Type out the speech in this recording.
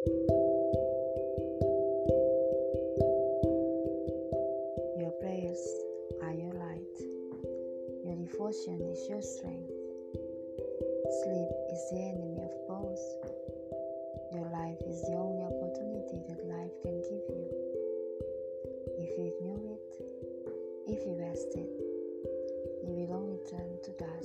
Your prayers are your light. Your devotion is your strength. Sleep is the enemy of both. Your life is the only opportunity that life can give you. If you ignore it, if you waste it, you will only turn to dust.